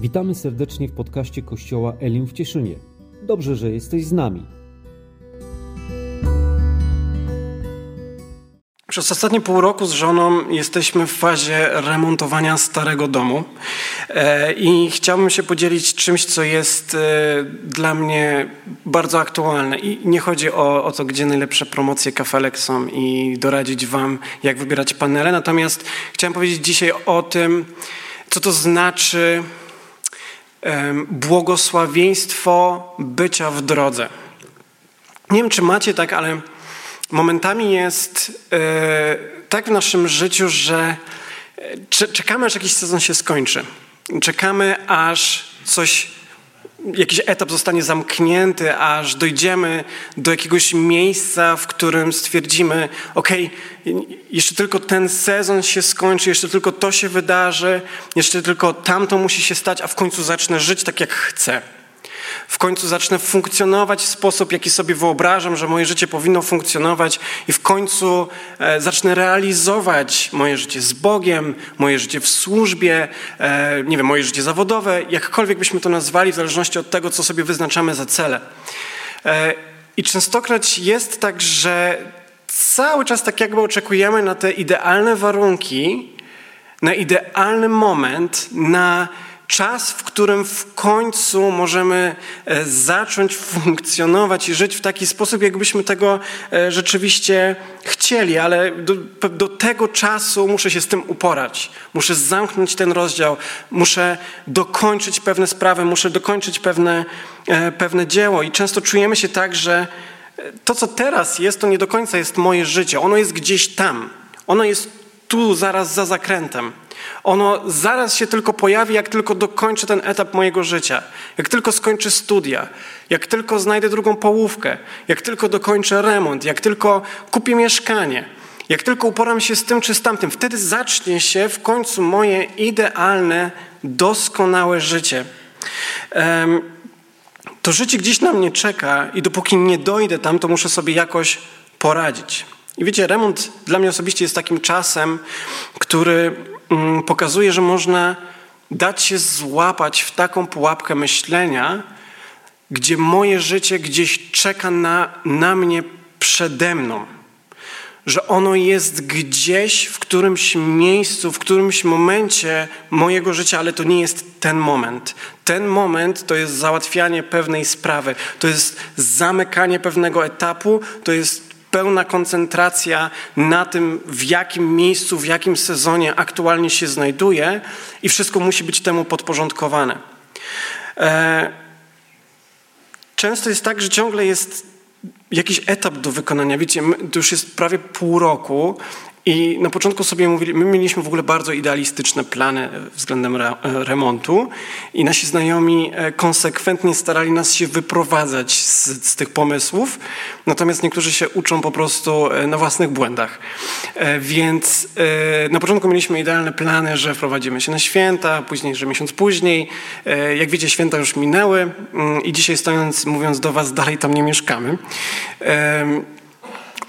Witamy serdecznie w podcaście Kościoła Elim w Cieszynie. Dobrze, że jesteś z nami. Przez ostatnie pół roku z żoną jesteśmy w fazie remontowania starego domu e, i chciałbym się podzielić czymś, co jest e, dla mnie bardzo aktualne. I nie chodzi o, o to, gdzie najlepsze promocje kafelek są i doradzić Wam, jak wybierać panele, natomiast chciałem powiedzieć dzisiaj o tym, co to znaczy błogosławieństwo bycia w drodze. Nie wiem, czy macie tak, ale momentami jest e, tak w naszym życiu, że e, czekamy, aż jakiś sezon się skończy. Czekamy, aż coś jakiś etap zostanie zamknięty, aż dojdziemy do jakiegoś miejsca, w którym stwierdzimy: OK, jeszcze tylko ten sezon się skończy, jeszcze tylko to się wydarzy, jeszcze tylko tamto musi się stać, a w końcu zacznę żyć tak, jak chcę w końcu zacznę funkcjonować w sposób, jaki sobie wyobrażam, że moje życie powinno funkcjonować, i w końcu e, zacznę realizować moje życie z Bogiem, moje życie w służbie, e, nie wiem, moje życie zawodowe, jakkolwiek byśmy to nazwali, w zależności od tego, co sobie wyznaczamy za cele. E, I częstokroć jest tak, że cały czas tak jakby oczekujemy na te idealne warunki, na idealny moment, na czas, w którym w końcu możemy e, zacząć funkcjonować i żyć w taki sposób, jakbyśmy tego e, rzeczywiście chcieli, ale do, do, tego czasu muszę się z tym uporać. Muszę zamknąć ten rozdział, muszę dokończyć pewne sprawy, muszę dokończyć pewne, e, pewne dzieło. I często czujemy się tak, że to, co teraz jest, to nie do końca jest moje życie. Ono jest gdzieś tam. Ono jest tu, zaraz za zakrętem. Ono zaraz się tylko pojawi, jak tylko dokończę ten etap mojego życia, jak tylko skończę studia, jak tylko znajdę drugą połówkę, jak tylko dokończę remont, jak tylko kupię mieszkanie, jak tylko uporam się z tym czy z tamtym. Wtedy zacznie się w końcu moje idealne, doskonałe życie. To życie gdzieś na mnie czeka i dopóki nie dojdę tam, to muszę sobie jakoś poradzić. I wiecie, remont dla mnie osobiście jest takim czasem, który pokazuje, że można dać się złapać w taką pułapkę myślenia, gdzie moje życie gdzieś czeka na, na mnie przede mną. Że ono jest gdzieś w którymś miejscu, w którymś momencie mojego życia, ale to nie jest ten moment. Ten moment to jest załatwianie pewnej sprawy, to jest zamykanie pewnego etapu, to jest pełna koncentracja na tym, w jakim miejscu, w jakim sezonie aktualnie się znajduje i wszystko musi być temu podporządkowane. E, często jest tak, że ciągle jest jakiś etap do wykonania. Wiecie, to już jest prawie pół roku i na początku sobie mówili, my mieliśmy w ogóle bardzo idealistyczne plany względem re, remontu i nasi znajomi e, konsekwentnie starali nas się wyprowadzać z, z, tych pomysłów, natomiast niektórzy się uczą po prostu e, na własnych błędach. E, więc na początku mieliśmy idealne plany, że wprowadzimy się na święta, później, że miesiąc później. Jak wiecie, święta już minęły mm, i dzisiaj stojąc, mówiąc do was, dalej tam nie mieszkamy.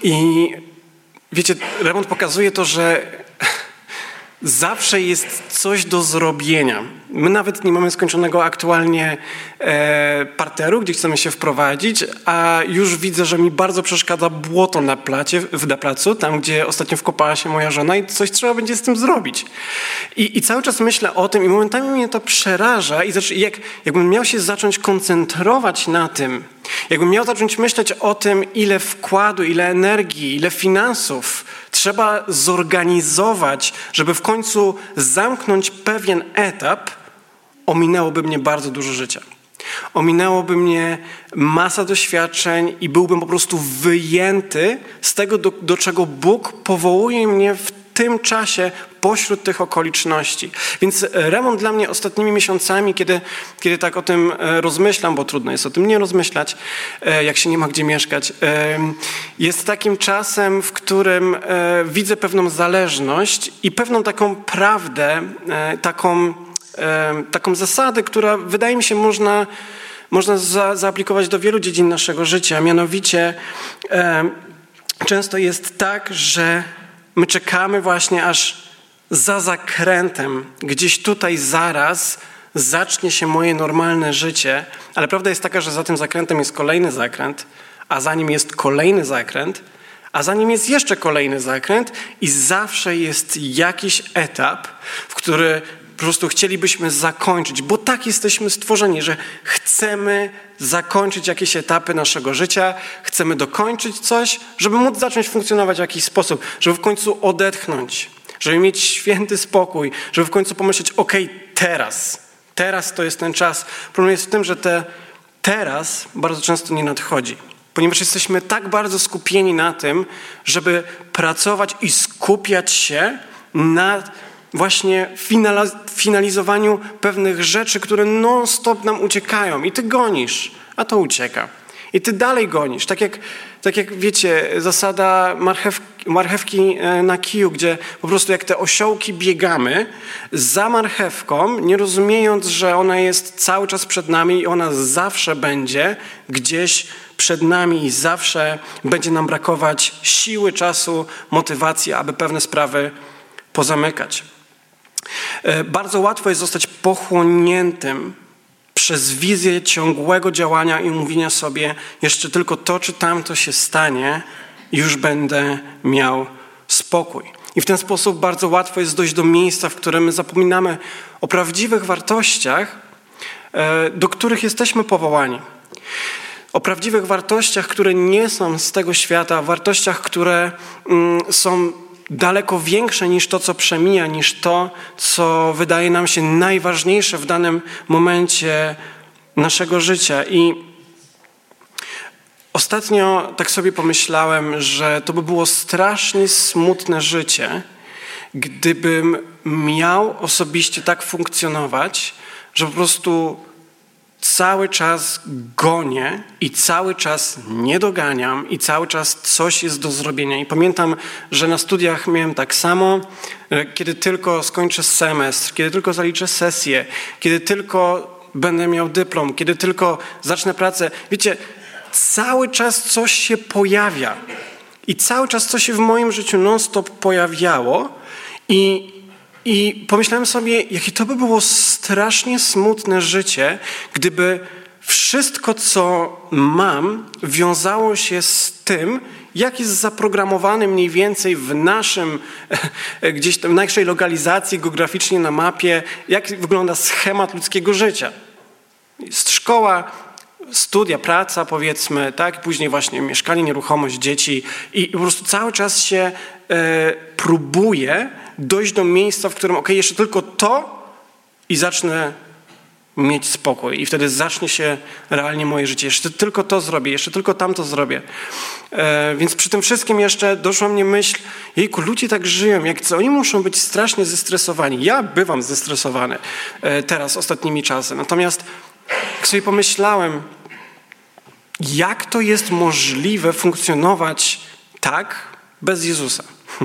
I Wiecie, remont pokazuje to, że zawsze jest coś do zrobienia. My nawet nie mamy skończonego aktualnie e, parteru, gdzie chcemy się wprowadzić, a już widzę, że mi bardzo przeszkadza błoto na, placie, na placu, tam gdzie ostatnio wkopała się moja żona i coś trzeba będzie z tym zrobić. I, i cały czas myślę o tym i momentami mnie to przeraża i jak, jakbym miał się zacząć koncentrować na tym, jakbym miał zacząć myśleć o tym, ile wkładu, ile energii, ile finansów trzeba zorganizować, żeby w końcu zamknąć pewien etap, ominęłoby mnie bardzo dużo życia. Ominęłoby mnie masa doświadczeń i byłbym po prostu wyjęty z tego, do, do czego Bóg powołuje mnie w tym czasie pośród tych okoliczności. Więc remont dla mnie ostatnimi miesiącami, kiedy, kiedy tak o tym e, rozmyślam, bo trudno jest o tym nie rozmyślać, e, jak się nie ma gdzie mieszkać, e, jest takim czasem, w którym widzę pewną zależność i pewną taką prawdę, taką, taką zasadę, która wydaje mi się można, można za, zaaplikować do wielu dziedzin naszego życia. Mianowicie często jest tak, że My czekamy właśnie aż za zakrętem, gdzieś tutaj zaraz zacznie się moje normalne życie, ale prawda jest taka, że za tym zakrętem jest kolejny zakręt, a za nim jest kolejny zakręt, a za nim jest jeszcze kolejny zakręt i zawsze jest jakiś etap, w który po prostu chcielibyśmy zakończyć, bo tak jesteśmy stworzeni, że chcemy zakończyć jakieś etapy naszego życia, chcemy dokończyć coś, żeby móc zacząć funkcjonować w jakiś sposób, żeby w końcu odetchnąć, żeby mieć święty spokój, żeby w końcu pomyśleć, ok, teraz, teraz to jest ten czas. Problem jest w tym, że te teraz bardzo często nie nadchodzi ponieważ jesteśmy tak bardzo skupieni na tym, żeby pracować i skupiać się na właśnie finalizowaniu pewnych rzeczy, które non-stop nam uciekają i ty gonisz, a to ucieka. I ty dalej gonisz. Tak jak, tak jak wiecie, zasada marchew, marchewki e, na kiju, gdzie po prostu jak te osiołki biegamy za marchewką, nie rozumiejąc, że ona jest cały czas przed nami i ona zawsze będzie gdzieś przed nami i zawsze będzie nam brakować siły, czasu, motywacji, aby pewne sprawy pozamykać. E, bardzo łatwo jest zostać pochłoniętym przez wizję ciągłego działania i mówienia sobie, jeszcze tylko to czy tamto się stanie, już będę miał spokój. I w ten sposób bardzo łatwo jest dojść do miejsca, w którym my zapominamy o prawdziwych wartościach, e, do których jesteśmy powołani. O prawdziwych wartościach, które nie są z tego świata, wartościach, które mm, są daleko większe niż to, co przemija, niż to, co wydaje nam się najważniejsze w danym momencie naszego życia. I ostatnio tak sobie pomyślałem, że to by było strasznie smutne życie, gdybym miał osobiście tak funkcjonować, że po prostu cały czas gonię i cały czas nie doganiam i cały czas coś jest do zrobienia. I pamiętam, że na studiach miałem tak samo, kiedy tylko skończę semestr, kiedy tylko zaliczę sesję, kiedy tylko będę miał dyplom, kiedy tylko zacznę pracę. Wiecie, cały czas coś się pojawia. I cały czas coś się w moim życiu non-stop pojawiało i i pomyślałem sobie, jakie to by było strasznie smutne życie, gdyby wszystko, co mam, wiązało się z tym, jak jest zaprogramowany mniej więcej w naszym, gdzieś tam, naszej lokalizacji geograficznie na mapie, jak wygląda schemat ludzkiego życia. Jest szkoła, studia, praca powiedzmy, tak, później właśnie mieszkanie, nieruchomość, dzieci i po prostu cały czas się e, próbuje dojść do miejsca, w którym ok, jeszcze tylko to i zacznę mieć spokój i wtedy zacznie się realnie moje życie. Jeszcze tylko to zrobię, jeszcze tylko tamto zrobię. E, więc przy tym wszystkim jeszcze doszła mnie myśl, jejku, ludzie tak żyją, jak co, oni muszą być strasznie zestresowani. Ja bywam zestresowany e, teraz, ostatnimi czasy. Natomiast jak sobie pomyślałem, jak to jest możliwe funkcjonować tak bez Jezusa?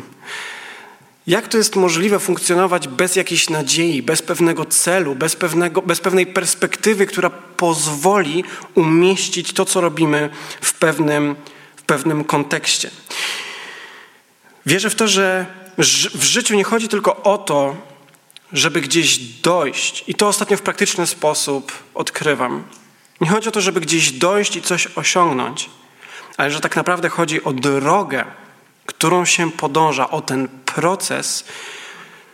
Jak to jest możliwe funkcjonować bez jakiejś nadziei, bez pewnego celu, bez, pewnego, bez pewnej perspektywy, która pozwoli umieścić to, co robimy w pewnym, w pewnym kontekście? Wierzę w to, że w życiu nie chodzi tylko o to, żeby gdzieś dojść, i to ostatnio w praktyczny sposób odkrywam. Nie chodzi o to, żeby gdzieś dojść i coś osiągnąć, ale że tak naprawdę chodzi o drogę, którą się podąża, o ten proces,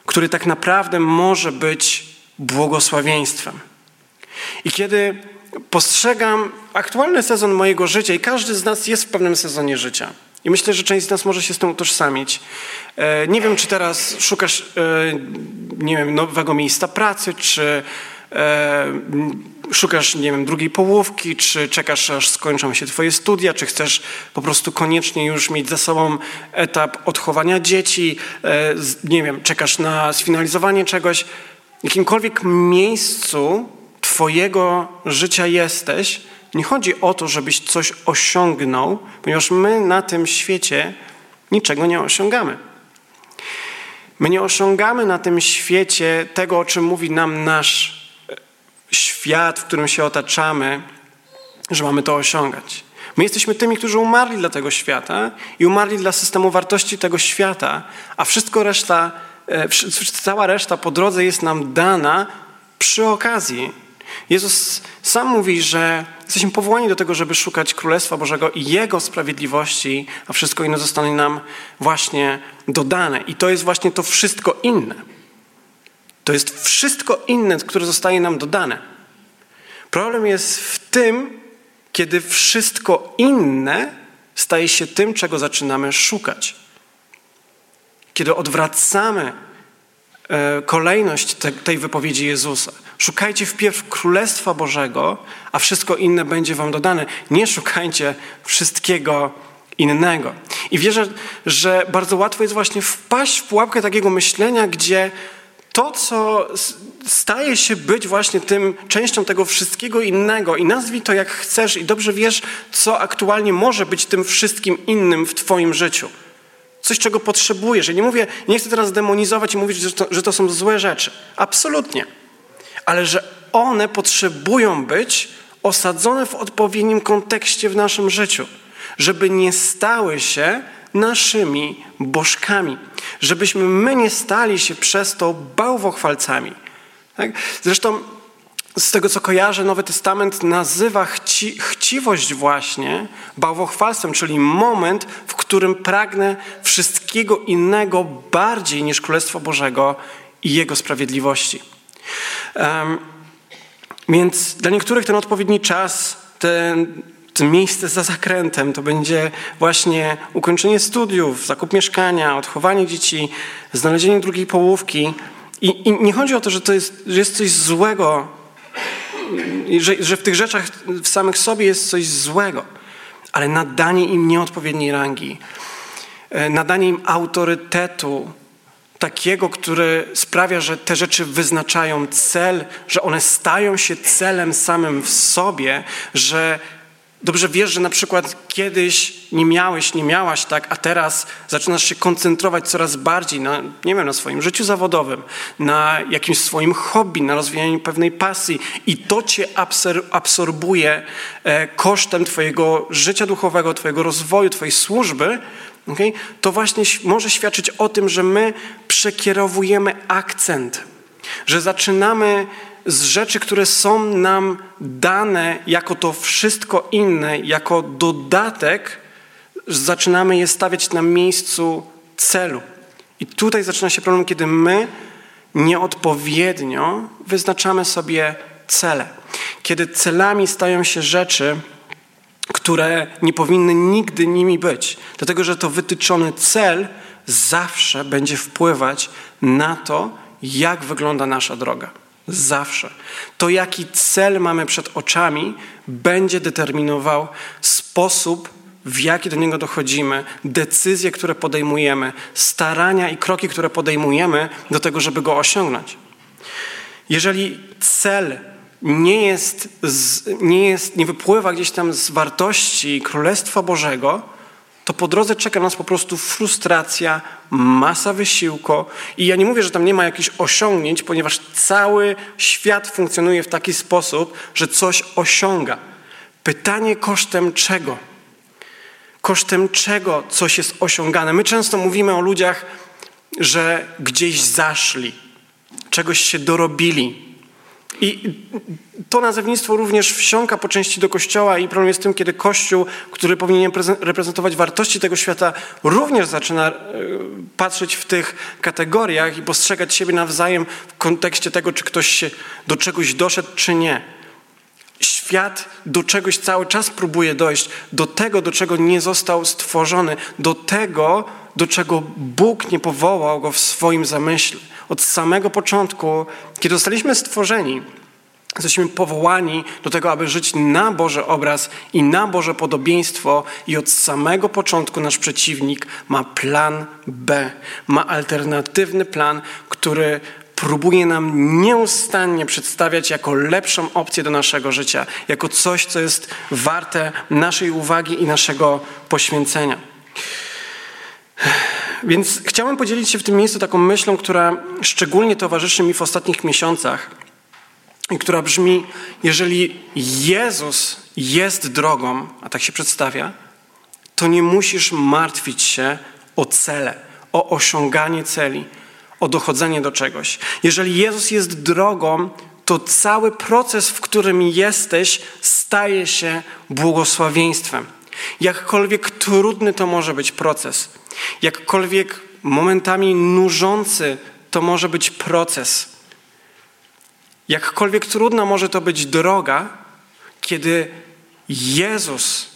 który tak naprawdę może być błogosławieństwem. I kiedy postrzegam aktualny sezon mojego życia, i każdy z nas jest w pewnym sezonie życia, i myślę, że część z nas może się z tym utożsamić. E, nie wiem, czy teraz szukasz, e, nie wiem, nowego miejsca pracy, czy e, szukasz, nie wiem, drugiej połówki, czy czekasz, aż skończą się twoje studia, czy chcesz po prostu koniecznie już mieć za sobą etap odchowania dzieci, e, nie wiem, czekasz na sfinalizowanie czegoś. W jakimkolwiek miejscu twojego życia jesteś, nie chodzi o to, żebyś coś osiągnął, ponieważ my na tym świecie niczego nie osiągamy. My nie osiągamy na tym świecie tego, o czym mówi nam nasz świat, w którym się otaczamy, że mamy to osiągać. My jesteśmy tymi, którzy umarli dla tego świata i umarli dla systemu wartości tego świata, a wszystko reszta, e, cała reszta po drodze jest nam dana przy okazji Jezus sam mówi, że jesteśmy powołani do tego, żeby szukać Królestwa Bożego i Jego sprawiedliwości, a wszystko inne zostanie nam właśnie dodane. I to jest właśnie to wszystko inne. To jest wszystko inne, które zostaje nam dodane. Problem jest w tym, kiedy wszystko inne staje się tym, czego zaczynamy szukać. Kiedy odwracamy e, kolejność tej wypowiedzi Jezusa. Szukajcie wpierw Królestwa Bożego, a wszystko inne będzie wam dodane. Nie szukajcie wszystkiego innego. I wierzę, że bardzo łatwo jest właśnie wpaść w pułapkę takiego myślenia, gdzie to, co staje się być właśnie tym częścią tego wszystkiego innego i nazwij to jak chcesz i dobrze wiesz, co aktualnie może być tym wszystkim innym w twoim życiu. Coś, czego potrzebujesz. Ja nie mówię, nie chcę teraz demonizować i mówić, że to, że to są złe rzeczy. Absolutnie. Ale że one potrzebują być osadzone w odpowiednim kontekście w naszym życiu, żeby nie stały się naszymi bożkami, żebyśmy my nie stali się przez to bałwochwalcami. Tak? Zresztą z tego, co kojarzę, Nowy Testament nazywa chci, chciwość właśnie bałwochwalstwem, czyli moment, w którym pragnę wszystkiego innego bardziej niż Królestwo Bożego i Jego sprawiedliwości. Um, więc dla niektórych ten odpowiedni czas, ten, miejsce za zakrętem to będzie właśnie ukończenie studiów, zakup mieszkania, odchowanie dzieci, znalezienie drugiej połówki. I, i nie chodzi o to, że to jest, że jest coś złego, że, że w tych rzeczach w samych sobie jest coś złego, ale nadanie im nieodpowiedniej rangi, e, nadanie im autorytetu, takiego, który sprawia, że te rzeczy wyznaczają cel, że one stają się celem samym w sobie, że Dobrze wiesz, że na przykład kiedyś nie miałeś, nie miałaś tak, a teraz zaczynasz się koncentrować coraz bardziej na, nie wiem, na swoim życiu zawodowym, na jakimś swoim hobby, na rozwijaniu pewnej pasji i to cię absorbuje e, kosztem twojego życia duchowego, twojego rozwoju, twojej służby, okay? to właśnie może świadczyć o tym, że my przekierowujemy akcent, że zaczynamy z rzeczy, które są nam dane jako to wszystko inne, jako dodatek, zaczynamy je stawiać na miejscu celu. I tutaj zaczyna się problem, kiedy my nieodpowiednio wyznaczamy sobie cele. Kiedy celami stają się rzeczy, które nie powinny nigdy nimi być, dlatego że to wytyczony cel zawsze będzie wpływać na to, jak wygląda nasza droga. Zawsze. To, jaki cel mamy przed oczami, będzie determinował sposób, w jaki do niego dochodzimy, decyzje, które podejmujemy, starania i kroki, które podejmujemy do tego, żeby go osiągnąć. Jeżeli cel nie jest, nie jest, nie wypływa gdzieś tam z wartości Królestwa Bożego, to po drodze czeka nas po prostu frustracja, masa wysiłku. I ja nie mówię, że tam nie ma jakichś osiągnięć, ponieważ cały świat funkcjonuje w taki sposób, że coś osiąga. Pytanie kosztem czego? Kosztem czego coś jest osiągane? My często mówimy o ludziach, że gdzieś zaszli, czegoś się dorobili, i to nazewnictwo również wsiąka po części do Kościoła i problem jest tym, kiedy Kościół, który powinien reprezentować wartości tego świata, również zaczyna e, patrzeć w tych kategoriach i postrzegać siebie nawzajem w kontekście tego, czy ktoś się do czegoś doszedł, czy nie. Świat do czegoś cały czas próbuje dojść, do tego, do czego nie został stworzony, do tego, do czego Bóg nie powołał go w swoim zamyśle od samego początku, kiedy zostaliśmy stworzeni, jesteśmy powołani do tego, aby żyć na Boży obraz i na Boże podobieństwo, i od samego początku nasz przeciwnik ma plan B, ma alternatywny plan, który próbuje nam nieustannie przedstawiać jako lepszą opcję do naszego życia, jako coś, co jest warte naszej uwagi i naszego poświęcenia. Więc chciałem podzielić się w tym miejscu taką myślą, która szczególnie towarzyszy mi w ostatnich miesiącach i która brzmi: Jeżeli Jezus jest drogą, a tak się przedstawia, to nie musisz martwić się o cele, o osiąganie celi, o dochodzenie do czegoś. Jeżeli Jezus jest drogą, to cały proces, w którym jesteś, staje się błogosławieństwem. Jakkolwiek trudny to może być proces, jakkolwiek momentami nużący to może być proces, jakkolwiek trudna może to być droga, kiedy Jezus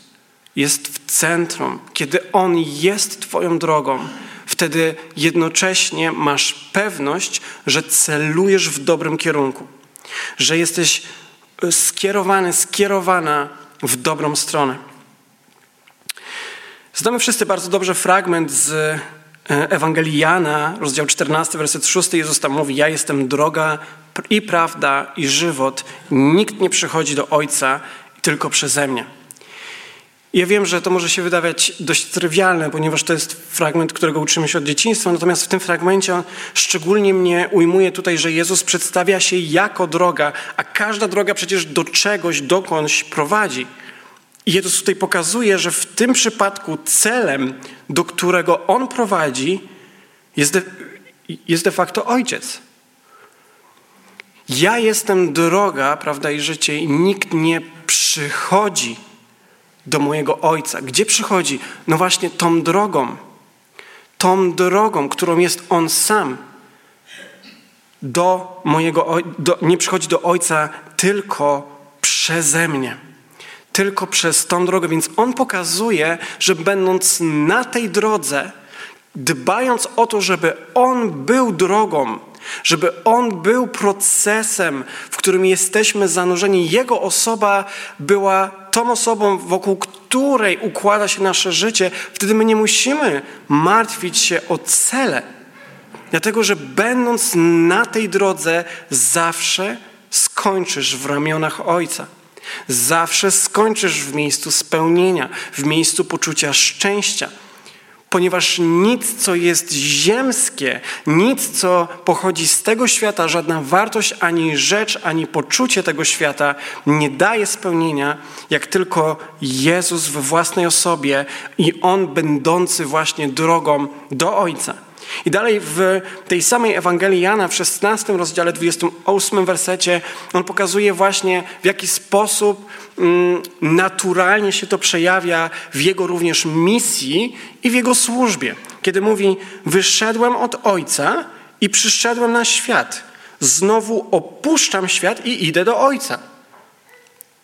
jest w centrum, kiedy On jest Twoją drogą, wtedy jednocześnie masz pewność, że celujesz w dobrym kierunku, że jesteś skierowany, skierowana w dobrą stronę. Znamy wszyscy bardzo dobrze fragment z e, Ewangelii Jana, rozdział 14, werset 6. Jezus tam mówi: Ja jestem droga i prawda i żywot. Nikt nie przychodzi do Ojca tylko przeze mnie. Ja wiem, że to może się wydawać dość trywialne, ponieważ to jest fragment, którego uczymy się od dzieciństwa, natomiast w tym fragmencie szczególnie mnie ujmuje tutaj, że Jezus przedstawia się jako droga, a każda droga przecież do czegoś, dokądś prowadzi. I Jezus tutaj pokazuje, że w tym przypadku celem, do którego On prowadzi, jest de, jest de facto Ojciec. Ja jestem droga, prawda, i życie, i nikt nie przychodzi do mojego Ojca. Gdzie przychodzi? No właśnie tą drogą. Tą drogą, którą jest On sam. Do mojego, do, nie przychodzi do Ojca tylko przeze mnie. Tylko przez tą drogę. Więc On pokazuje, że będąc na tej drodze, dbając o to, żeby On był drogą, żeby On był procesem, w którym jesteśmy zanurzeni. Jego osoba była tą osobą, wokół której układa się nasze życie. Wtedy my nie musimy martwić się o cele. Dlatego, że będąc na tej drodze, zawsze skończysz w ramionach Ojca. Zawsze skończysz w miejscu spełnienia, w miejscu poczucia szczęścia ponieważ nic, co jest ziemskie, nic, co pochodzi z tego świata, żadna wartość, ani rzecz, ani poczucie tego świata nie daje spełnienia, jak tylko Jezus we własnej osobie i On będący właśnie drogą do Ojca. I dalej w tej samej Ewangelii Jana w 16 rozdziale 28 wersecie on pokazuje właśnie w jaki sposób mm, naturalnie się to przejawia w jego również misji i w jego służbie. Kiedy mówi: Wyszedłem od Ojca i przyszedłem na świat. Znowu opuszczam świat i idę do Ojca.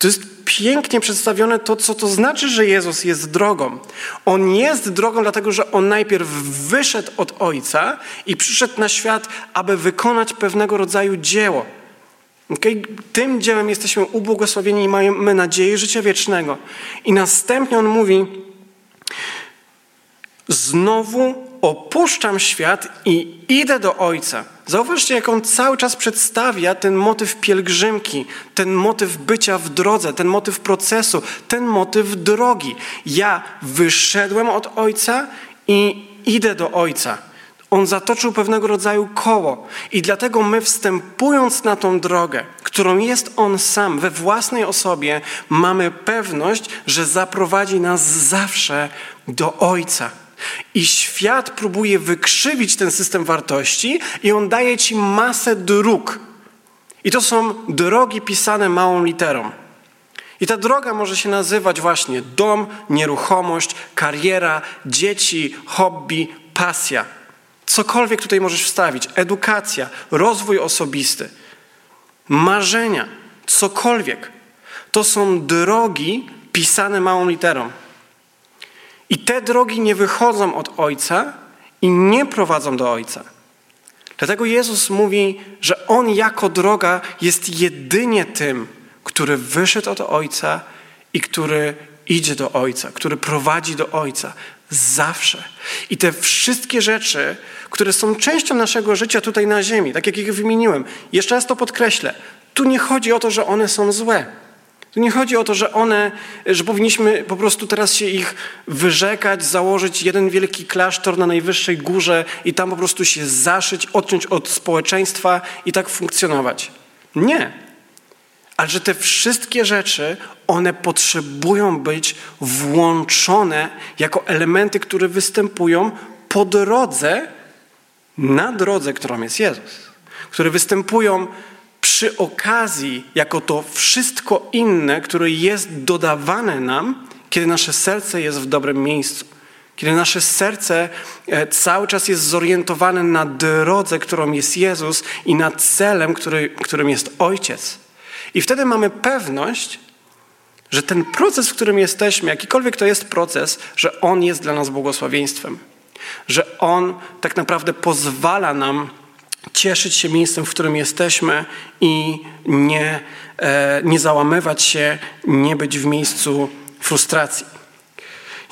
To jest pięknie przedstawione to, co to znaczy, że Jezus jest drogą. On jest drogą, dlatego że On najpierw wyszedł od Ojca i przyszedł na świat, aby wykonać pewnego rodzaju dzieło. Okay? Tym dziełem jesteśmy ubłogosławieni i mamy nadzieję życia wiecznego. I następnie On mówi, znowu opuszczam świat i idę do Ojca. Zauważcie, jak on cały czas przedstawia ten motyw pielgrzymki, ten motyw bycia w drodze, ten motyw procesu, ten motyw drogi. Ja wyszedłem od Ojca i idę do Ojca. On zatoczył pewnego rodzaju koło i dlatego my wstępując na tą drogę, którą jest On sam we własnej osobie, mamy pewność, że zaprowadzi nas zawsze do Ojca. I świat próbuje wykrzywić ten system wartości i on daje ci masę dróg. I to są drogi pisane małą literą. I ta droga może się nazywać właśnie dom, nieruchomość, kariera, dzieci, hobby, pasja. Cokolwiek tutaj możesz wstawić. Edukacja, rozwój osobisty, marzenia, cokolwiek. To są drogi pisane małą literą. I te drogi nie wychodzą od Ojca i nie prowadzą do Ojca. Dlatego Jezus mówi, że On jako droga jest jedynie tym, który wyszedł od Ojca i który idzie do Ojca, który prowadzi do Ojca. Zawsze. I te wszystkie rzeczy, które są częścią naszego życia tutaj na ziemi, tak jak ich wymieniłem, jeszcze raz to podkreślę, tu nie chodzi o to, że one są złe. Tu nie chodzi o to, że one, że powinniśmy po prostu teraz się ich wyrzekać, założyć jeden wielki klasztor na najwyższej górze i tam po prostu się zaszyć, odciąć od społeczeństwa i tak funkcjonować. Nie. Ale że te wszystkie rzeczy, one potrzebują być włączone jako elementy, które występują po drodze, na drodze, którą jest Jezus. Które występują przy okazji, jako to wszystko inne, które jest dodawane nam, kiedy nasze serce jest w dobrym miejscu. Kiedy nasze serce e, cały czas jest zorientowane na drodze, którą jest Jezus i na celem, który, którym jest Ojciec. I wtedy mamy pewność, że ten proces, w którym jesteśmy, jakikolwiek to jest proces, że on jest dla nas błogosławieństwem. Że on tak naprawdę pozwala nam cieszyć się miejscem, w którym jesteśmy i nie, e, nie załamywać się, nie być w miejscu frustracji.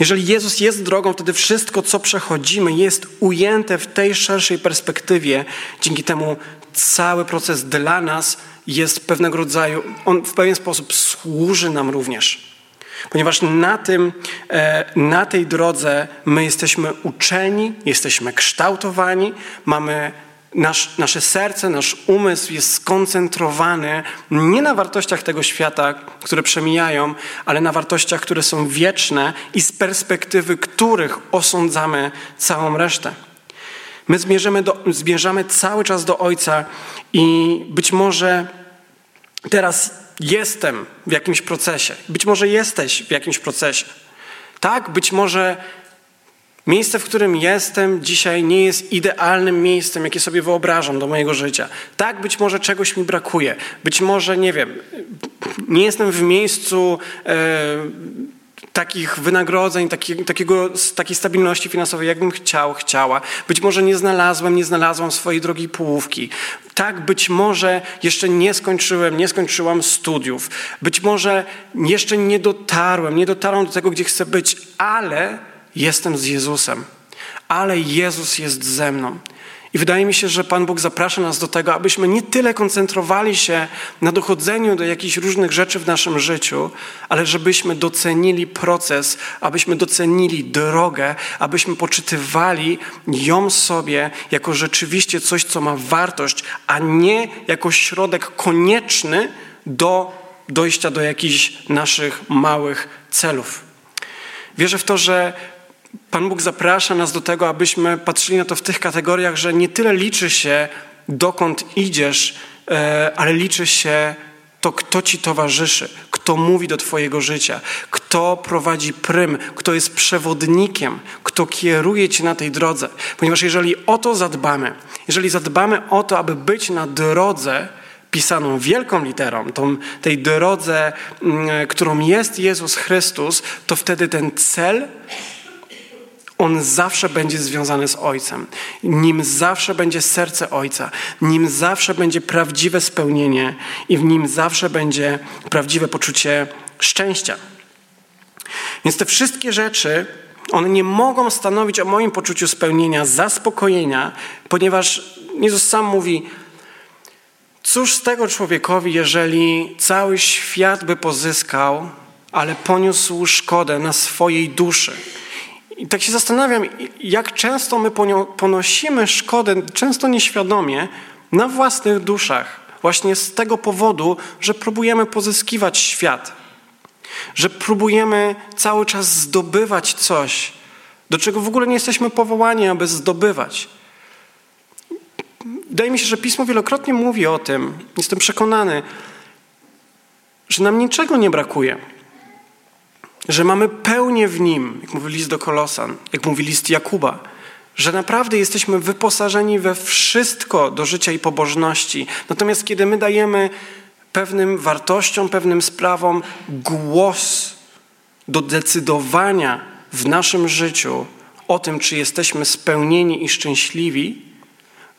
Jeżeli Jezus jest drogą, wtedy wszystko, co przechodzimy, jest ujęte w tej szerszej perspektywie. Dzięki temu cały proces dla nas jest pewnego rodzaju, on w pewien sposób służy nam również. Ponieważ na, tym, e, na tej drodze my jesteśmy uczeni, jesteśmy kształtowani, mamy Nasz, nasze serce, nasz umysł jest skoncentrowany nie na wartościach tego świata, które przemijają, ale na wartościach, które są wieczne i z perspektywy których osądzamy całą resztę. My zmierzamy, do, zmierzamy cały czas do Ojca i być może teraz jestem w jakimś procesie, być może jesteś w jakimś procesie. Tak, być może Miejsce, w którym jestem dzisiaj, nie jest idealnym miejscem, jakie sobie wyobrażam do mojego życia. Tak, być może czegoś mi brakuje. Być może, nie wiem, nie jestem w miejscu e, takich wynagrodzeń, taki, takiego, takiej stabilności finansowej, jakbym chciał, chciała. Być może nie znalazłem, nie znalazłam swojej drogiej połówki. Tak, być może jeszcze nie skończyłem, nie skończyłam studiów. Być może jeszcze nie dotarłem, nie dotarłam do tego, gdzie chcę być, ale jestem z Jezusem, ale Jezus jest ze mną. I wydaje mi się, że Pan Bóg zaprasza nas do tego, abyśmy nie tyle koncentrowali się na dochodzeniu do jakichś różnych rzeczy w naszym życiu, ale żebyśmy docenili proces, abyśmy docenili drogę, abyśmy poczytywali ją sobie jako rzeczywiście coś, co ma wartość, a nie jako środek konieczny do dojścia do jakichś naszych małych celów. Wierzę w to, że Pan Bóg zaprasza nas do tego, abyśmy patrzyli na to w tych kategoriach, że nie tyle liczy się, dokąd idziesz, e, ale liczy się to, kto ci towarzyszy, kto mówi do Twojego życia, kto prowadzi prym, kto jest przewodnikiem, kto kieruje Cię na tej drodze. Ponieważ jeżeli o to zadbamy, jeżeli zadbamy o to, aby być na drodze, pisaną wielką literą, tą, tej drodze, mm, którą jest Jezus Chrystus, to wtedy ten cel on zawsze będzie związany z Ojcem. Nim zawsze będzie serce Ojca, nim zawsze będzie prawdziwe spełnienie i w nim zawsze będzie prawdziwe poczucie szczęścia. Więc te wszystkie rzeczy, one nie mogą stanowić o moim poczuciu spełnienia, zaspokojenia, ponieważ Jezus sam mówi, cóż z tego człowiekowi, jeżeli cały świat by pozyskał, ale poniósł szkodę na swojej duszy. I tak się zastanawiam, jak często my ponosimy szkodę, często nieświadomie, na własnych duszach, właśnie z tego powodu, że próbujemy pozyskiwać świat, że próbujemy cały czas zdobywać coś, do czego w ogóle nie jesteśmy powołani, aby zdobywać. Wydaje mi się, że Pismo wielokrotnie mówi o tym, jestem przekonany, że nam niczego nie brakuje że mamy pełnię w Nim, jak mówi list do Kolosan, jak mówi list Jakuba, że naprawdę jesteśmy wyposażeni we wszystko do życia i pobożności. Natomiast kiedy my dajemy pewnym wartościom, pewnym sprawom głos do decydowania w naszym życiu o tym, czy jesteśmy spełnieni i szczęśliwi,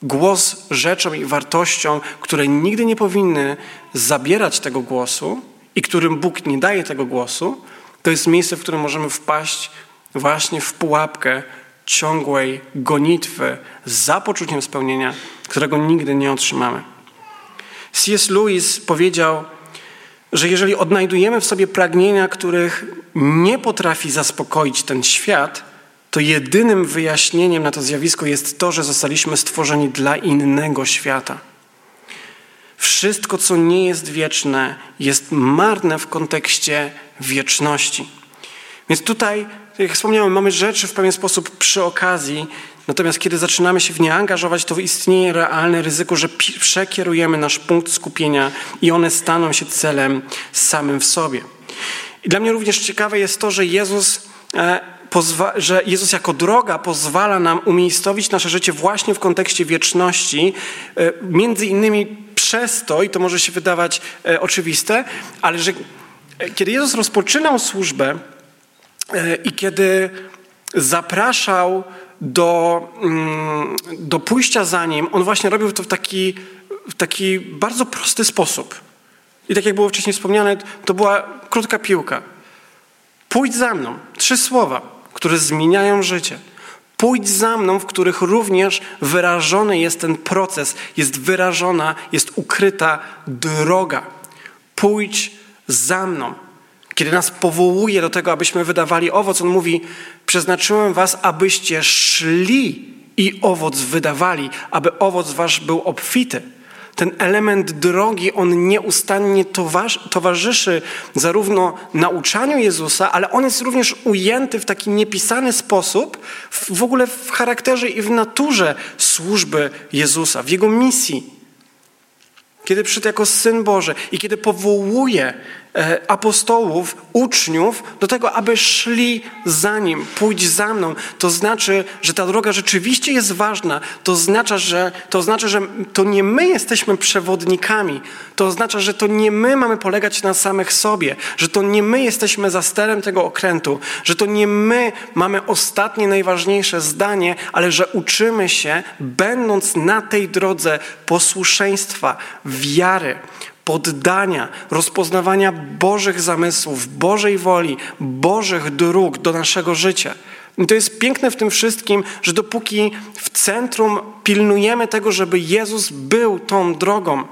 głos rzeczom i wartościom, które nigdy nie powinny zabierać tego głosu i którym Bóg nie daje tego głosu, to jest miejsce, w którym możemy wpaść właśnie w pułapkę ciągłej gonitwy za poczuciem spełnienia, którego nigdy nie otrzymamy. C.S. Lewis powiedział, że jeżeli odnajdujemy w sobie pragnienia, których nie potrafi zaspokoić ten świat, to jedynym wyjaśnieniem na to zjawisko jest to, że zostaliśmy stworzeni dla innego świata. Wszystko, co nie jest wieczne, jest marne w kontekście wieczności. Więc tutaj jak wspomniałem, mamy rzeczy w pewien sposób przy okazji, natomiast kiedy zaczynamy się w nie angażować, to istnieje realne ryzyko, że przekierujemy nasz punkt skupienia i one staną się celem samym w sobie. I dla mnie również ciekawe jest to, że Jezus, e, że Jezus jako droga pozwala nam umiejscowić nasze życie właśnie w kontekście wieczności, e, między innymi przez to, i to może się wydawać e, oczywiste, ale że kiedy Jezus rozpoczynał służbę i kiedy zapraszał do, mm, do pójścia za Nim, On właśnie robił to w taki, w taki bardzo prosty sposób. I tak jak było wcześniej wspomniane, to była krótka piłka. Pójdź za mną. Trzy słowa, które zmieniają życie. Pójdź za mną, w których również wyrażony jest ten proces, jest wyrażona, jest ukryta droga. Pójdź za mną. Kiedy nas powołuje do tego, abyśmy wydawali owoc, on mówi: Przeznaczyłem was, abyście szli i owoc wydawali, aby owoc wasz był obfity ten element drogi, on nieustannie towarzyszy zarówno nauczaniu Jezusa, ale on jest również ujęty w taki niepisany sposób w ogóle w charakterze i w naturze służby Jezusa, w jego misji. Kiedy przyszedł jako Syn Boży i kiedy powołuje apostołów, uczniów do tego, aby szli za Nim, pójdź za mną. To znaczy, że ta droga rzeczywiście jest ważna. To oznacza, że to, oznacza, że to nie my jesteśmy przewodnikami. To oznacza, że to nie my mamy polegać na samych sobie, że to nie my jesteśmy za sterem tego okrętu, że to nie my mamy ostatnie, najważniejsze zdanie, ale że uczymy się, będąc na tej drodze posłuszeństwa, wiary, poddania, rozpoznawania Bożych zamysłów, Bożej woli, Bożych dróg do naszego życia. I to jest piękne w tym wszystkim, że dopóki w centrum pilnujemy tego, żeby Jezus był tą drogą,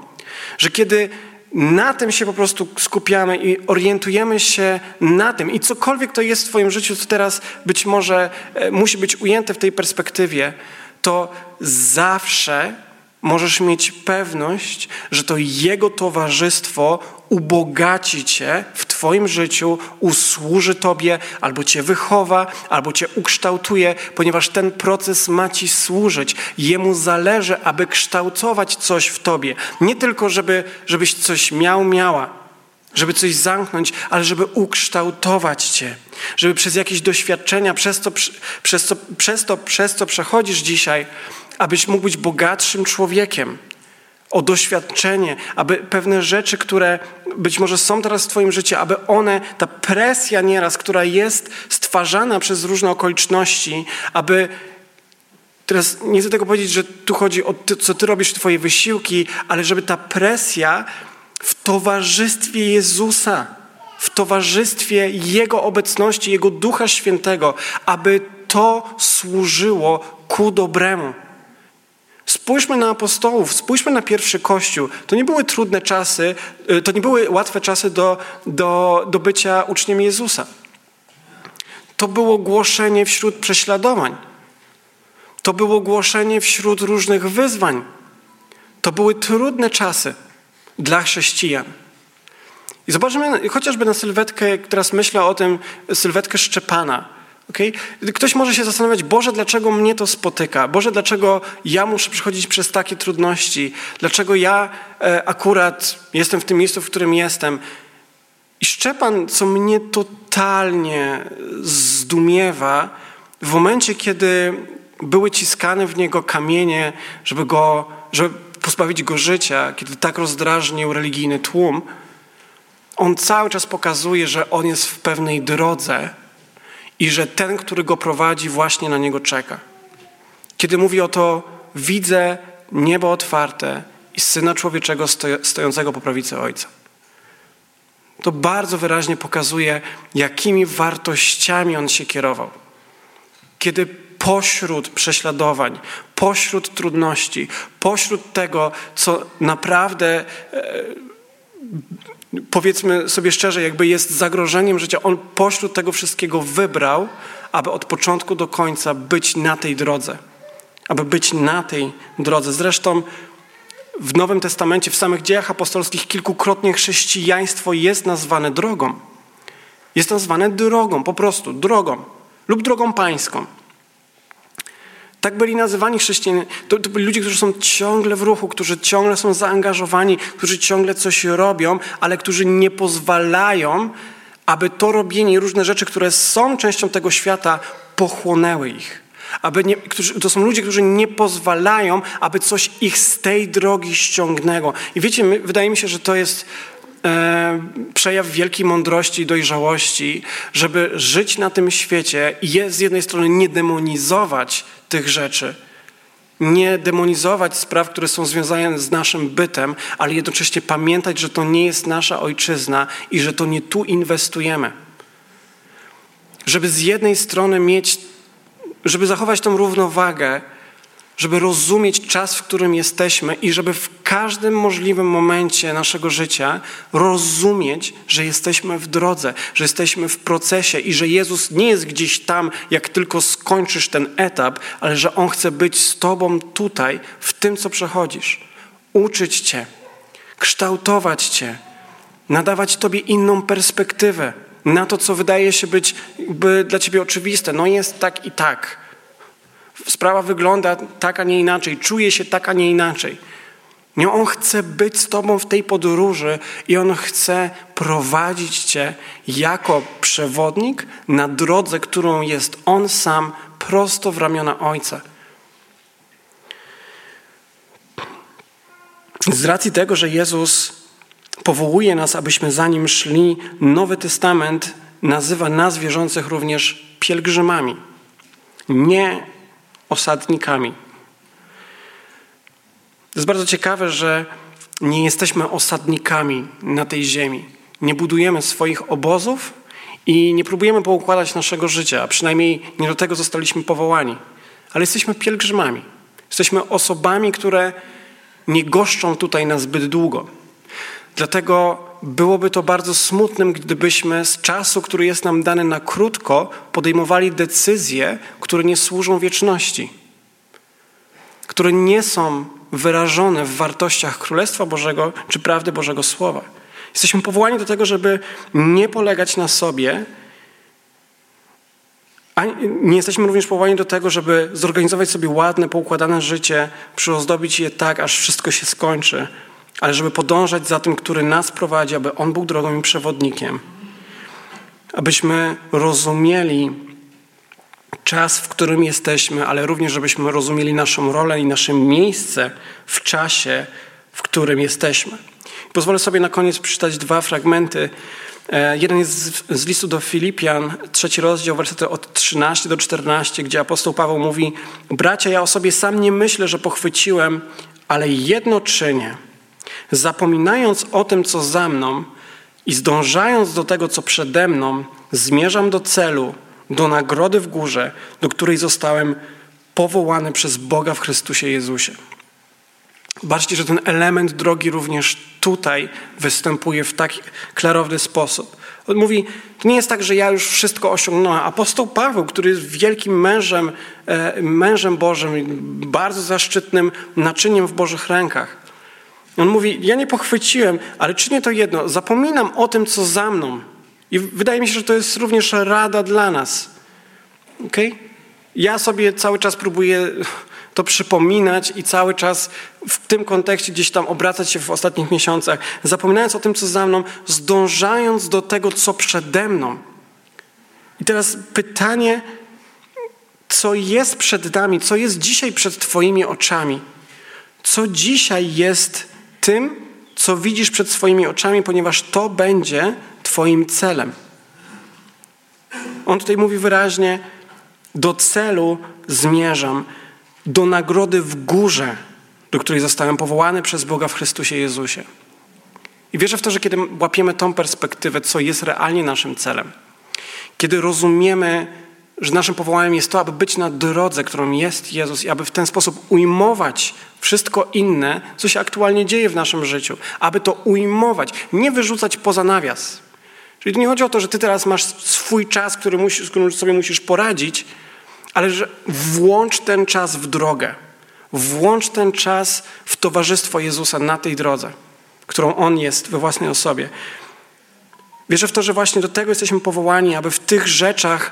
że kiedy na tym się po prostu skupiamy i orientujemy się na tym, i cokolwiek to jest w Twoim życiu, co teraz być może e, musi być ujęte w tej perspektywie, to zawsze możesz mieć pewność, że to Jego towarzystwo ubogaci Cię w Twoim życiu, usłuży Tobie, albo Cię wychowa, albo Cię ukształtuje, ponieważ ten proces ma Ci służyć. Jemu zależy, aby kształtować coś w Tobie. Nie tylko, żeby, żebyś coś miał, miała, żeby coś zamknąć, ale żeby ukształtować Cię, żeby przez jakieś doświadczenia, przez to, przez to, przez to, przez to przechodzisz dzisiaj, abyś mógł być bogatszym człowiekiem, o doświadczenie, aby pewne rzeczy, które być może są teraz w Twoim życiu, aby one, ta presja nieraz, która jest stwarzana przez różne okoliczności, aby Teraz nie chcę tego powiedzieć, że tu chodzi o to, co ty robisz, Twoje wysiłki, ale żeby ta presja w towarzystwie Jezusa, w towarzystwie Jego obecności, Jego Ducha Świętego, aby to służyło ku dobremu. Spójrzmy na apostołów, spójrzmy na pierwszy kościół. To nie były trudne czasy, y, to nie były łatwe czasy do, do, do bycia uczniem Jezusa. To było głoszenie wśród prześladowań. To było głoszenie wśród różnych wyzwań. To były trudne czasy dla chrześcijan. I zobaczmy chociażby na sylwetkę, teraz myślę o tym, sylwetkę Szczepana. Okay? Ktoś może się zastanawiać, Boże, dlaczego mnie to spotyka? Boże, dlaczego ja muszę przechodzić przez takie trudności? Dlaczego ja e, akurat jestem w tym miejscu, w którym jestem? I Szczepan, co mnie totalnie zdumiewa, w momencie, kiedy były ciskane w niego kamienie, żeby go, żeby pozbawić go życia, kiedy tak rozdrażnił religijny tłum, on cały czas pokazuje, że on jest w pewnej drodze, i że ten, który go prowadzi, właśnie na niego czeka. Kiedy mówi o to, widzę niebo otwarte i syna człowieczego stojącego po prawicy Ojca. To bardzo wyraźnie pokazuje, jakimi wartościami on się kierował. Kiedy pośród prześladowań, pośród trudności, pośród tego, co naprawdę e, powiedzmy sobie szczerze, jakby jest zagrożeniem życia. On pośród tego wszystkiego wybrał, aby od początku do końca być na tej drodze. Aby być na tej drodze. Zresztą w Nowym Testamencie, w samych dziejach apostolskich kilkukrotnie chrześcijaństwo jest nazwane drogą. Jest nazwane drogą, po prostu drogą. lub drogą pańską. Tak byli nazywani chrześcijanie. To, to, byli ludzie, którzy są ciągle w ruchu, którzy ciągle są zaangażowani, którzy ciągle coś robią, ale którzy nie pozwalają, aby to robienie i różne rzeczy, które są częścią tego świata, pochłonęły ich. Aby nie, którzy, to są ludzie, którzy nie pozwalają, aby coś ich z tej drogi ściągnęło. I wiecie, my, wydaje mi się, że to jest e, przejaw wielkiej mądrości i dojrzałości, żeby żyć na tym świecie i je, z jednej strony nie demonizować tych rzeczy, nie demonizować spraw, które są związane z naszym bytem, ale jednocześnie pamiętać, że to nie jest nasza ojczyzna i że to nie tu inwestujemy. Żeby z jednej strony mieć, żeby zachować tą równowagę, żeby rozumieć czas, w którym jesteśmy i żeby w każdym możliwym momencie naszego życia rozumieć, że jesteśmy w drodze, że jesteśmy w procesie i że Jezus nie jest gdzieś tam, jak tylko skończysz ten etap, ale że On chce być z Tobą tutaj, w tym, co przechodzisz. Uczyć Cię, kształtować Cię, nadawać Tobie inną perspektywę na to, co wydaje się być dla Ciebie oczywiste. No jest tak i tak. Sprawa wygląda tak, a nie inaczej, czuje się tak, a nie inaczej. Nie, on chce być z Tobą w tej podróży i On chce prowadzić Cię jako przewodnik na drodze, którą jest On sam prosto w ramiona Ojca. Z racji tego, że Jezus powołuje nas, abyśmy za Nim szli, Nowy Testament nazywa nas wierzących również pielgrzymami. Nie osadnikami. To jest bardzo ciekawe, że nie jesteśmy osadnikami na tej ziemi. Nie budujemy swoich obozów i nie próbujemy poukładać naszego życia, a przynajmniej nie do tego zostaliśmy powołani. Ale jesteśmy pielgrzymami. Jesteśmy osobami, które nie goszczą tutaj na zbyt długo. Dlatego byłoby to bardzo smutnym, gdybyśmy z czasu, który jest nam dany na krótko, podejmowali decyzje, które nie służą wieczności, które nie są wyrażone w wartościach Królestwa Bożego czy prawdy Bożego Słowa. Jesteśmy powołani do tego, żeby nie polegać na sobie, a nie jesteśmy również powołani do tego, żeby zorganizować sobie ładne, poukładane życie, przyozdobić je tak, aż wszystko się skończy, ale żeby podążać za tym, który nas prowadzi, aby On był drogą i przewodnikiem. Abyśmy rozumieli czas, w którym jesteśmy, ale również żebyśmy rozumieli naszą rolę i nasze miejsce w czasie, w którym jesteśmy. Pozwolę sobie na koniec przeczytać dwa fragmenty. E, jeden jest z, listu do Filipian, trzeci rozdział, wersety od 13 do 14, gdzie apostoł Paweł mówi: Bracia, ja o sobie sam nie myślę, że pochwyciłem, ale jedno czynię – Zapominając o tym, co za mną i zdążając do tego, co przede mną, zmierzam do celu, do nagrody w górze, do której zostałem powołany przez Boga w Chrystusie Jezusie. Baczcie, że ten element drogi również tutaj występuje w tak klarowny sposób. On mówi, to nie jest tak, że ja już wszystko osiągnąłem. Apostoł Paweł, który jest wielkim mężem, e, mężem Bożym, bardzo zaszczytnym naczyniem w Bożych rękach, on mówi: Ja nie pochwyciłem, ale czynię to jedno. Zapominam o tym, co za mną. I wydaje mi się, że to jest również rada dla nas. Okay? Ja sobie cały czas próbuję to przypominać i cały czas w tym kontekście gdzieś tam obracać się w ostatnich miesiącach, zapominając o tym, co za mną, zdążając do tego, co przede mną. I teraz pytanie, co jest przed nami, co jest dzisiaj przed Twoimi oczami? Co dzisiaj jest tym, co widzisz przed swoimi oczami, ponieważ to będzie Twoim celem. On tutaj mówi wyraźnie: Do celu zmierzam, do nagrody w górze, do której zostałem powołany przez Boga w Chrystusie Jezusie. I wierzę w to, że kiedy łapiemy tą perspektywę, co jest realnie naszym celem, kiedy rozumiemy, że naszym powołaniem jest to, aby być na drodze, którą jest Jezus i aby w ten sposób ujmować wszystko inne, co się aktualnie dzieje w naszym życiu, aby to ujmować, nie wyrzucać poza nawias. Czyli tu nie chodzi o to, że ty teraz masz swój czas, który musisz, z którym sobie musisz poradzić, ale że włącz ten czas w drogę. Włącz ten czas w towarzystwo Jezusa na tej drodze, którą On jest we własnej osobie. Wierzę w to, że właśnie do tego jesteśmy powołani, aby w tych rzeczach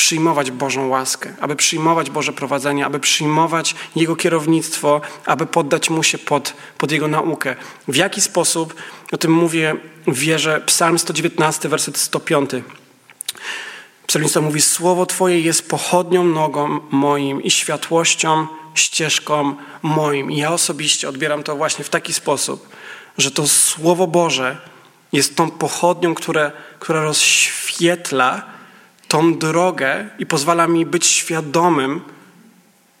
przyjmować Bożą łaskę, aby przyjmować Boże prowadzenie, aby przyjmować Jego kierownictwo, aby poddać Mu się pod, pod Jego naukę. W jaki sposób, o tym mówię, wierzę, Psalm 119, werset 105. Psalmista mówi, Słowo Twoje jest pochodnią nogą moim i światłością ścieżką moim. I ja osobiście odbieram to właśnie w taki sposób, że to Słowo Boże jest tą pochodnią, które, która rozświetla tą drogę i pozwala mi być świadomym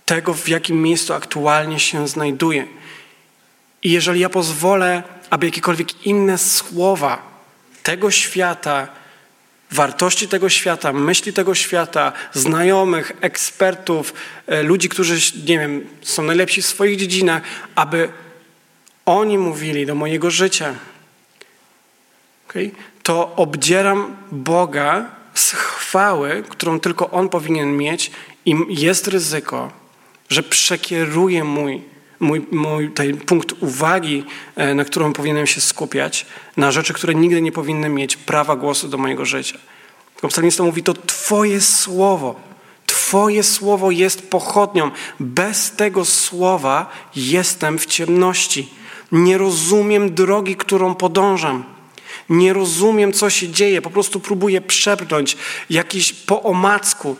tego, w jakim miejscu aktualnie się znajduję. I jeżeli ja pozwolę, aby jakiekolwiek inne słowa tego świata, wartości tego świata, myśli tego świata, znajomych, ekspertów, e, ludzi, którzy, nie wiem, są najlepsi w swoich dziedzinach, aby oni mówili do mojego życia, okay? to obdzieram Boga z chwały, którą tylko On powinien mieć i jest ryzyko, że przekieruje mój, mój, mój ten punkt uwagi, e, na którą powinienem się skupiać, na rzeczy, które nigdy nie powinny mieć prawa głosu do mojego życia. Psalmista mówi, to Twoje słowo, Twoje słowo jest pochodnią. Bez tego słowa jestem w ciemności. Nie rozumiem drogi, którą podążam. Nie rozumiem, co się dzieje. Po prostu próbuję przepnąć jakiś po omacku.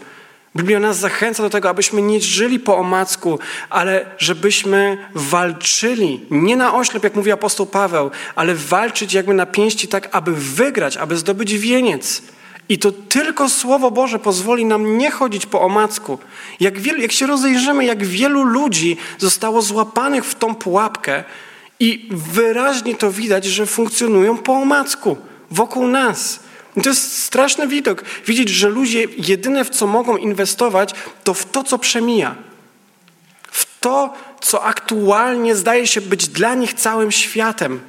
Biblia nas zachęca do tego, abyśmy nie żyli po omacku, ale żebyśmy walczyli, nie na oślep, jak mówi apostoł Paweł, ale walczyć jakby na pięści tak, aby wygrać, aby zdobyć wieniec. I to tylko Słowo Boże pozwoli nam nie chodzić po omacku. Jak, wielu, jak się rozejrzymy, jak wielu ludzi zostało złapanych w tą pułapkę i wyraźnie to widać, że funkcjonują po omacku wokół nas. I to jest straszny widok. Widzieć, że ludzie jedyne w co mogą inwestować, to w to, co przemija. W to, co aktualnie zdaje się być dla nich całym światem.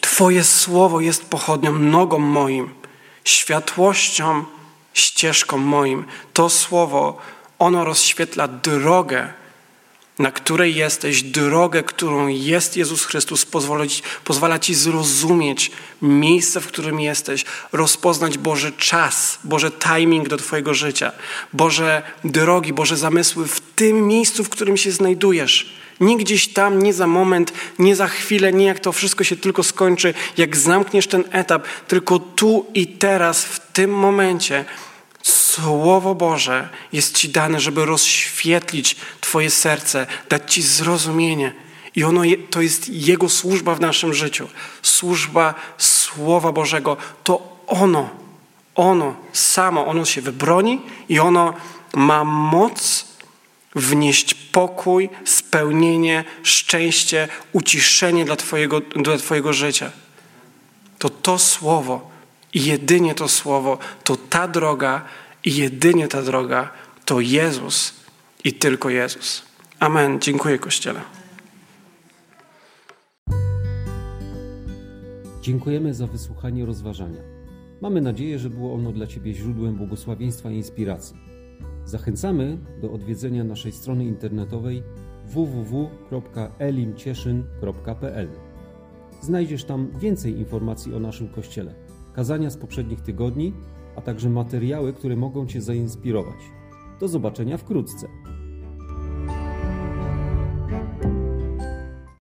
Twoje słowo jest pochodnią nogą moim, światłością, ścieżką moim. To słowo, ono rozświetla drogę, na której jesteś, drogę, którą jest Jezus Chrystus, pozwala ci, ci zrozumieć miejsce, w którym jesteś, rozpoznać Boży czas, Boże timing do Twojego życia, Boże drogi, Boże zamysły w tym miejscu, w którym się znajdujesz. Nie gdzieś tam, nie za moment, nie za chwilę, nie jak to wszystko się tylko skończy, jak zamkniesz ten etap, tylko tu i teraz, w tym momencie. Słowo Boże jest Ci dane, żeby rozświetlić Twoje serce, dać Ci zrozumienie. I ono, to jest Jego służba w naszym życiu. Służba Słowa Bożego. To ono, ono samo, ono się wybroni i ono ma moc wnieść pokój, spełnienie, szczęście, uciszenie dla Twojego, dla twojego życia. To to słowo i jedynie to słowo, to ta droga i jedynie ta droga to Jezus i tylko Jezus. Amen. Dziękuję Kościele. Dziękujemy za wysłuchanie rozważania. Mamy nadzieję, że było ono dla Ciebie źródłem błogosławieństwa i inspiracji. Zachęcamy do odwiedzenia naszej strony internetowej www.elimcieszyn.pl. Znajdziesz tam więcej informacji o naszym kościele, kazania z poprzednich tygodni, a także materiały, które mogą Cię zainspirować. Do zobaczenia wkrótce.